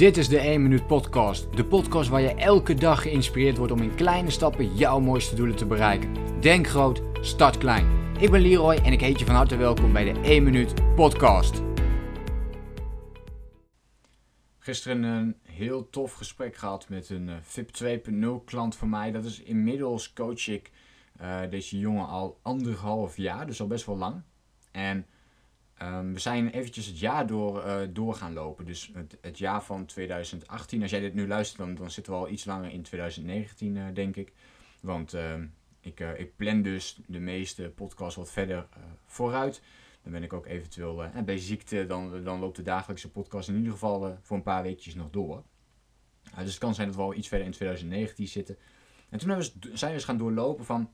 Dit is de 1 Minuut Podcast. De podcast waar je elke dag geïnspireerd wordt om in kleine stappen jouw mooiste doelen te bereiken. Denk groot, start klein. Ik ben Leroy en ik heet je van harte welkom bij de 1 Minuut Podcast. Gisteren een heel tof gesprek gehad met een eh, VIP 2.0 klant van mij. Dat is inmiddels coach ik uh, deze jongen al anderhalf jaar, dus al best wel lang. En Um, we zijn eventjes het jaar door, uh, door gaan lopen. Dus het, het, jaar van 2018. Als jij dit nu luistert, dan, dan zitten we al iets langer in 2019, uh, eh, denk ik. Want uh, ik, uh, ik plan dus de meeste podcasts wat verder vooruit. Dan ben ik ook eventueel bij ziekte, dan, dan loopt de dagelijkse podcast in ieder geval voor een paar weekjes nog door. dus het kan zijn dat we al iets verder in 2019 zitten. En toen we, zijn we eens gaan doorlopen van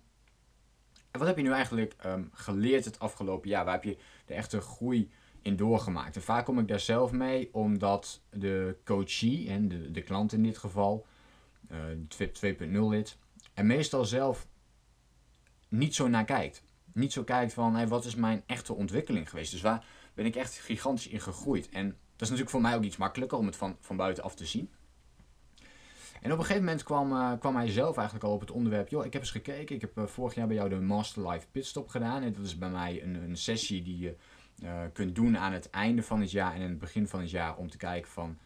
wat heb je nu eigenlijk ehm, geleerd het afgelopen jaar? Waar heb je de echte groei in doorgemaakt? En vaak kom ik daar zelf mee omdat de coachie, en de, de klant in dit geval, uh, VIP 2.0 lid, er meestal zelf niet zo naar kijkt. Niet zo kijkt van wat is mijn echte ontwikkeling geweest. Dus waar ben ik echt gigantisch in gegroeid. En dat is natuurlijk voor mij ook iets makkelijker om het van, van buitenaf te zien. En op een gegeven moment kwam, uh, kwam hij zelf eigenlijk al op het onderwerp. Joh, ik heb eens gekeken. Ik heb uh, vorig jaar bij jou de Master Life Pitstop gedaan. En dat is bij mij een, een sessie die je uh, kunt doen aan het einde van het jaar en in het begin van het jaar. Om te kijken van.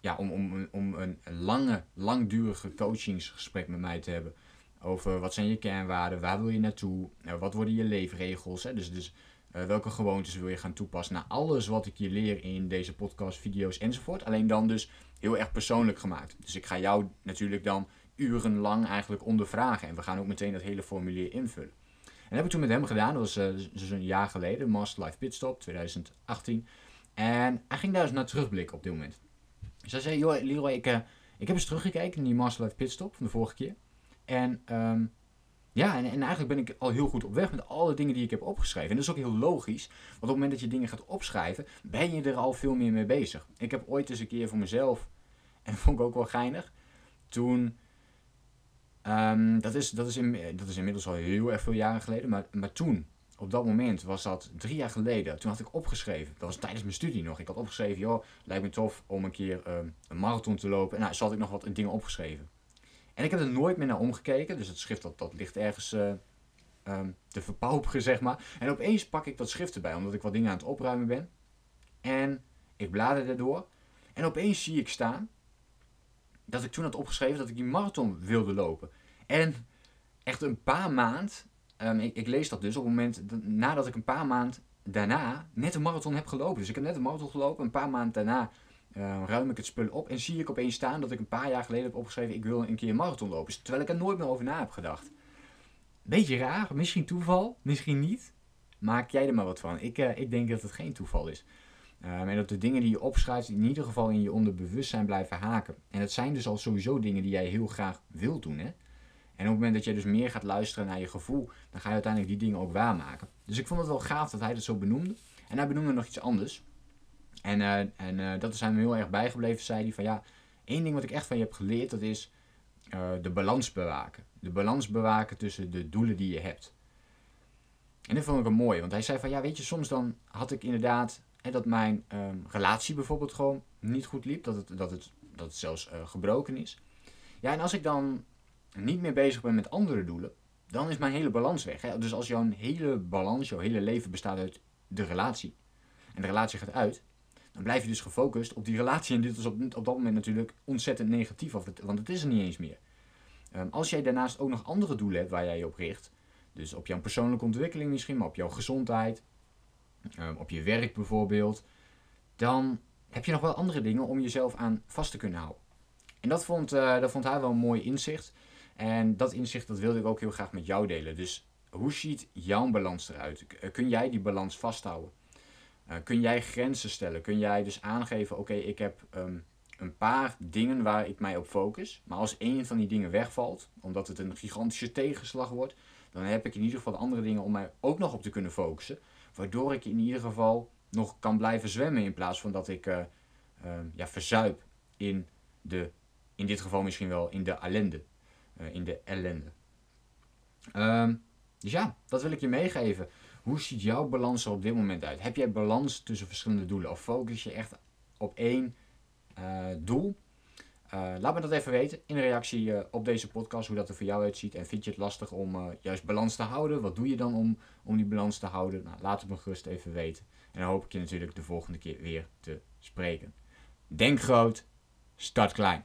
Ja, om, om, om een lange, langdurige coachingsgesprek met mij te hebben. Over wat zijn je kernwaarden, waar wil je naartoe, wat worden je leefregels. Hè? Dus, dus welke gewoontes wil je gaan toepassen. naar alles wat ik je leer in deze podcast, video's enzovoort. Alleen dan dus heel erg persoonlijk gemaakt. Dus ik ga jou natuurlijk dan urenlang eigenlijk ondervragen. En we gaan ook meteen dat hele formulier invullen. En dat heb ik toen met hem gedaan. Dat was uh, dus een jaar geleden. Master Life Pitstop 2018. En hij ging daar eens naar terugblikken op dit moment. Dus hij zei, joh Leroy, ik, uh, ik heb eens teruggekeken naar die Master Life Pitstop van de vorige keer. En um, ja, en, en, eigenlijk ben ik al heel goed op weg met alle dingen die ik heb opgeschreven. En dat is ook heel logisch, want op het moment dat je dingen gaat opschrijven, ben je er al veel meer mee bezig. Ik heb ooit eens een keer voor mezelf, en dat vond ik ook wel geinig, toen, um, dat, is, dat, is in, dat is inmiddels al heel erg veel jaren geleden, maar, maar toen, op dat moment, was dat drie jaar geleden, toen had ik opgeschreven, dat was tijdens mijn studie nog, ik had opgeschreven, joh, lijkt me tof om een keer um, een marathon te lopen. En nou, zo had ik nog wat dingen opgeschreven. En ik heb er nooit meer naar omgekeken. Dus het schrift dat, dat ligt ergens uh, um, te verpauperen, zeg maar. En opeens pak ik dat schrift erbij, omdat ik wat dingen aan het opruimen ben. En ik blader erdoor. En opeens zie ik staan dat ik toen had opgeschreven dat ik die marathon wilde lopen. En echt een paar maand, um, ik, ik, lees dat dus op het moment nadat ik een paar maand daarna net een marathon heb gelopen. Dus ik heb net een marathon gelopen, een paar maanden daarna uh, ruim ik het spul op en zie ik opeens staan dat ik een paar jaar geleden heb opgeschreven: ik wil een keer een marathon lopen. Terwijl ik er nooit meer over na heb gedacht. Beetje raar, misschien toeval, misschien niet. Maak jij er maar wat van. Ik, uh, ik denk dat het geen toeval is. Uh, en dat de dingen die je opschrijft in ieder geval in je onderbewustzijn blijven haken. En het zijn dus al sowieso dingen die jij heel graag wilt doen. Hè? En op het moment dat je dus meer gaat luisteren naar je gevoel, dan ga je uiteindelijk die dingen ook waarmaken. Dus ik vond het wel gaaf dat hij dat zo benoemde. En hij benoemde nog iets anders. En, uh, en uh, dat is hem heel erg bijgebleven, zei hij van ja, één ding wat ik echt van je heb geleerd, dat is uh, de balans bewaken. De balans bewaken tussen de doelen die je hebt. En dat vond ik een mooi, want hij zei van ja, weet je, soms dan had ik inderdaad hè, dat mijn um, relatie bijvoorbeeld gewoon niet goed liep, dat het, dat het, dat zelfs gebroken is. Ja, en als ik dan niet meer bezig ben met andere doelen, dan is mijn hele balans weg. Hè? Dus als jouw hele balans, jouw hele leven bestaat uit de relatie, en de relatie gaat uit, dan blijf je dus gefocust op die relatie. En dit is op, op dat moment natuurlijk ontzettend negatief, want het is er niet eens meer. Um, als jij daarnaast ook nog andere doelen hebt waar jij je op richt, dus op jouw persoonlijke ontwikkeling misschien, maar op jouw gezondheid, um, op je werk bijvoorbeeld, dan heb je nog wel andere dingen om jezelf aan vast te kunnen houden. En dat vond, uh, dat vond hij wel een mooi inzicht. En dat inzicht dat wilde ik ook heel graag met jou delen. Dus hoe ziet jouw balans eruit? Kun jij die balans vasthouden? Uh, kun jij grenzen stellen? Kun jij dus aangeven, oké, ik heb um, een paar dingen waar ik mij op focus. Maar als één van die dingen wegvalt, omdat het een gigantische tegenslag wordt, dan heb ik in ieder geval andere dingen om mij ook nog op te kunnen focussen. Waardoor ik in ieder geval nog kan blijven zwemmen in plaats van dat ik uh, uh, ja, verzuip in de, in dit geval misschien wel in de ellende. in de ellende. Um, dus ja, dat wil ik je meegeven. Hoe ziet jouw balans er op dit moment uit? Heb jij balans tussen verschillende doelen? Of focus je echt op één doel? laat me dat even weten in reactie op deze podcast, hoe dat er voor jou uitziet. En vind je het lastig om juist balans te houden? Wat doe je dan om, om die balans te houden? Nou, laat het me gerust even weten. En dan hoop ik je natuurlijk de volgende keer weer te spreken. Denk groot, start klein.